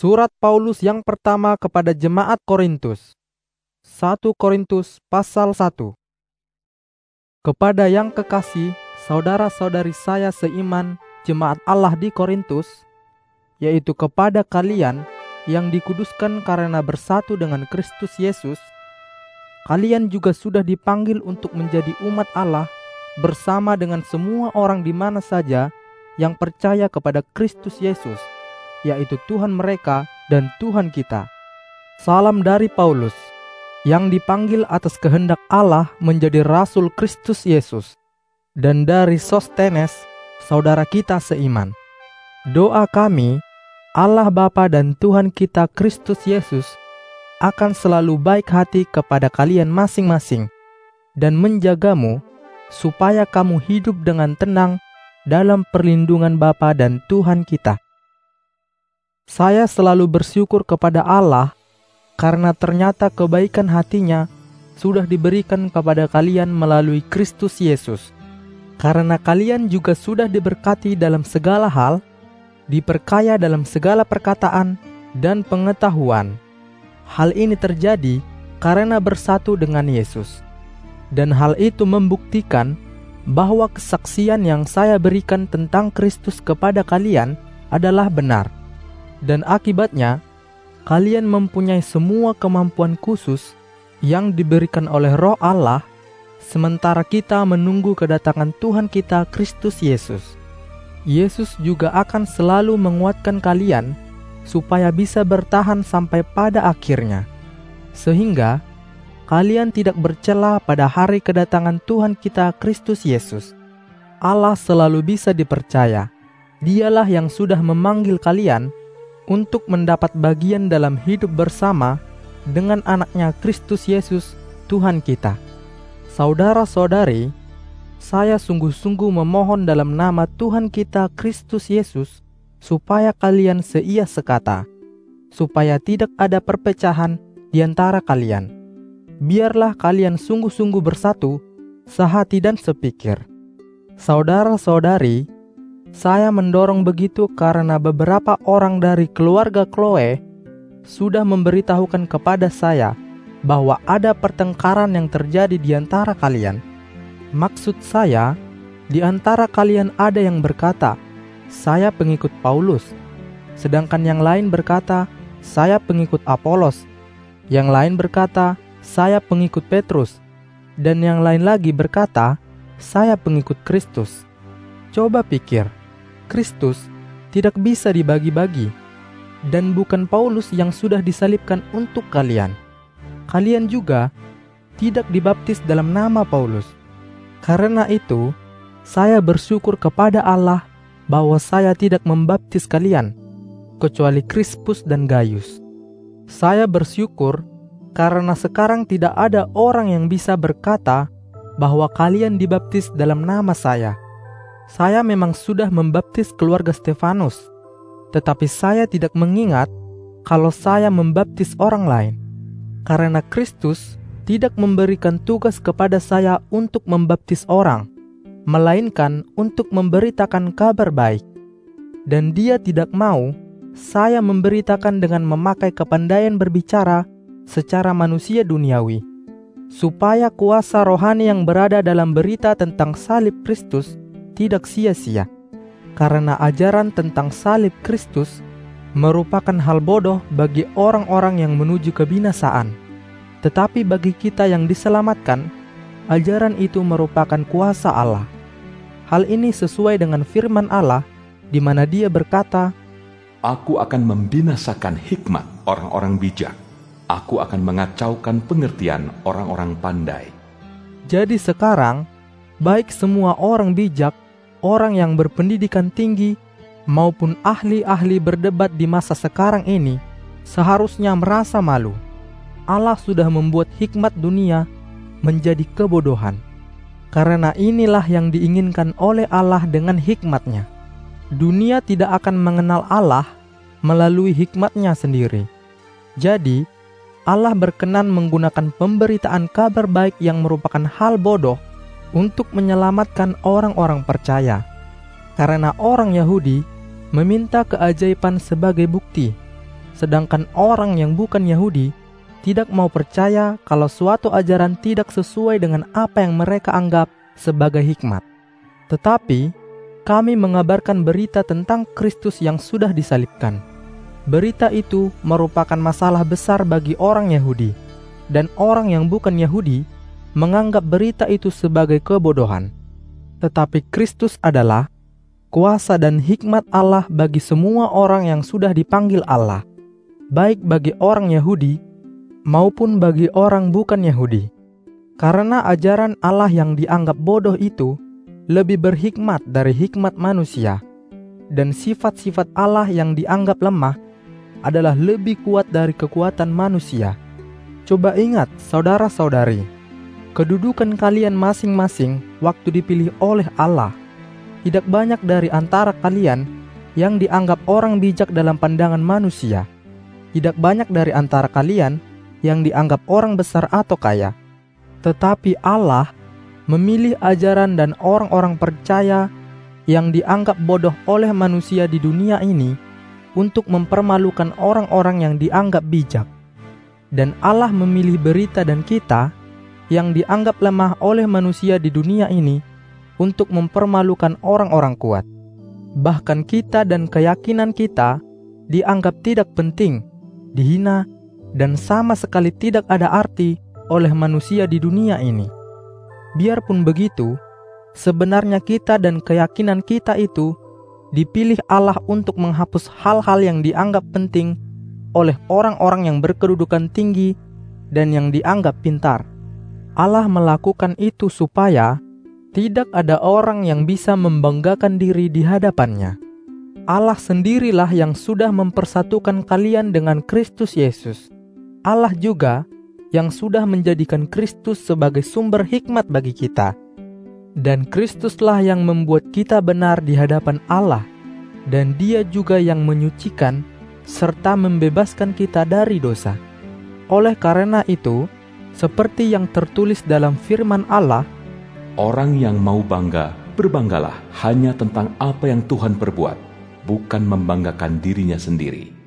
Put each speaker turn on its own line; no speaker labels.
Surat Paulus yang pertama kepada jemaat Korintus. 1 Korintus pasal 1. Kepada yang kekasih, saudara-saudari saya seiman jemaat Allah di Korintus, yaitu kepada kalian yang dikuduskan karena bersatu dengan Kristus Yesus, kalian juga sudah dipanggil untuk menjadi umat Allah bersama dengan semua orang di mana saja yang percaya kepada Kristus Yesus, yaitu Tuhan mereka dan Tuhan kita. Salam dari Paulus, yang dipanggil atas kehendak Allah menjadi rasul Kristus Yesus, dan dari Sostenes, saudara kita seiman. Doa kami, Allah Bapa dan Tuhan kita Kristus Yesus, akan selalu baik hati kepada kalian masing-masing dan menjagamu supaya kamu hidup dengan tenang dalam perlindungan Bapa dan Tuhan kita. Saya selalu bersyukur kepada Allah karena ternyata kebaikan hatinya sudah diberikan kepada kalian melalui Kristus Yesus. Karena kalian juga sudah diberkati dalam segala hal, diperkaya dalam segala perkataan dan pengetahuan. Hal ini terjadi karena bersatu dengan Yesus. Dan hal itu membuktikan bahwa kesaksian yang saya berikan tentang Kristus kepada kalian adalah benar. Dan akibatnya, kalian mempunyai semua kemampuan khusus yang diberikan oleh Roh Allah, sementara kita menunggu kedatangan Tuhan kita Kristus Yesus. Yesus juga akan selalu menguatkan kalian supaya bisa bertahan sampai pada akhirnya, sehingga kalian tidak bercela pada hari kedatangan Tuhan kita Kristus Yesus. Allah selalu bisa dipercaya. Dialah yang sudah memanggil kalian untuk mendapat bagian dalam hidup bersama dengan anaknya Kristus Yesus, Tuhan kita. Saudara-saudari, saya sungguh-sungguh memohon dalam nama Tuhan kita Kristus Yesus, supaya kalian seia sekata, supaya tidak ada perpecahan di antara kalian. Biarlah kalian sungguh-sungguh bersatu, sehati dan sepikir. Saudara-saudari, saya mendorong begitu karena beberapa orang dari keluarga Chloe sudah memberitahukan kepada saya bahwa ada pertengkaran yang terjadi di antara kalian. Maksud saya, di antara kalian ada yang berkata, "Saya pengikut Paulus," sedangkan yang lain berkata, "Saya pengikut Apolos." Yang lain berkata, "Saya pengikut Petrus," dan yang lain lagi berkata, "Saya pengikut Kristus." Coba pikir, Kristus tidak bisa dibagi-bagi, dan bukan Paulus yang sudah disalibkan untuk kalian. Kalian juga tidak dibaptis dalam nama Paulus. Karena itu, saya bersyukur kepada Allah bahwa saya tidak membaptis kalian, kecuali Krispus dan Gaius. Saya bersyukur karena sekarang tidak ada orang yang bisa berkata bahwa kalian dibaptis dalam nama saya saya memang sudah membaptis keluarga Stefanus, tetapi saya tidak mengingat kalau saya membaptis orang lain, karena Kristus tidak memberikan tugas kepada saya untuk membaptis orang, melainkan untuk memberitakan kabar baik. Dan dia tidak mau saya memberitakan dengan memakai kepandaian berbicara secara manusia duniawi, supaya kuasa rohani yang berada dalam berita tentang salib Kristus tidak sia-sia, karena ajaran tentang salib Kristus merupakan hal bodoh bagi orang-orang yang menuju kebinasaan. Tetapi bagi kita yang diselamatkan, ajaran itu merupakan kuasa Allah. Hal ini sesuai dengan firman Allah, di mana Dia berkata,
"Aku akan membinasakan hikmat orang-orang bijak, aku akan mengacaukan pengertian orang-orang pandai."
Jadi, sekarang baik semua orang bijak orang yang berpendidikan tinggi maupun ahli-ahli berdebat di masa sekarang ini seharusnya merasa malu. Allah sudah membuat hikmat dunia menjadi kebodohan. Karena inilah yang diinginkan oleh Allah dengan hikmatnya. Dunia tidak akan mengenal Allah melalui hikmatnya sendiri. Jadi, Allah berkenan menggunakan pemberitaan kabar baik yang merupakan hal bodoh untuk menyelamatkan orang-orang percaya, karena orang Yahudi meminta keajaiban sebagai bukti, sedangkan orang yang bukan Yahudi tidak mau percaya kalau suatu ajaran tidak sesuai dengan apa yang mereka anggap sebagai hikmat. Tetapi kami mengabarkan berita tentang Kristus yang sudah disalibkan. Berita itu merupakan masalah besar bagi orang Yahudi, dan orang yang bukan Yahudi menganggap berita itu sebagai kebodohan. Tetapi Kristus adalah kuasa dan hikmat Allah bagi semua orang yang sudah dipanggil Allah, baik bagi orang Yahudi maupun bagi orang bukan Yahudi. Karena ajaran Allah yang dianggap bodoh itu lebih berhikmat dari hikmat manusia, dan sifat-sifat Allah yang dianggap lemah adalah lebih kuat dari kekuatan manusia. Coba ingat, saudara-saudari, kedudukan kalian masing-masing waktu dipilih oleh Allah. Tidak banyak dari antara kalian yang dianggap orang bijak dalam pandangan manusia. Tidak banyak dari antara kalian yang dianggap orang besar atau kaya. Tetapi Allah memilih ajaran dan orang-orang percaya yang dianggap bodoh oleh manusia di dunia ini untuk mempermalukan orang-orang yang dianggap bijak. Dan Allah memilih berita dan kita yang dianggap lemah oleh manusia di dunia ini untuk mempermalukan orang-orang kuat. Bahkan kita dan keyakinan kita dianggap tidak penting, dihina, dan sama sekali tidak ada arti oleh manusia di dunia ini. Biarpun begitu, sebenarnya kita dan keyakinan kita itu dipilih Allah untuk menghapus hal-hal yang dianggap penting oleh orang-orang yang berkedudukan tinggi dan yang dianggap pintar. Allah melakukan itu supaya tidak ada orang yang bisa membanggakan diri di hadapannya. Allah sendirilah yang sudah mempersatukan kalian dengan Kristus Yesus Allah juga yang sudah menjadikan Kristus sebagai sumber hikmat bagi kita. Dan Kristuslah yang membuat kita benar di hadapan Allah, dan Dia juga yang menyucikan serta membebaskan kita dari dosa. Oleh karena itu, seperti yang tertulis dalam firman Allah,
Orang yang mau bangga, berbanggalah hanya tentang apa yang Tuhan perbuat, bukan membanggakan dirinya sendiri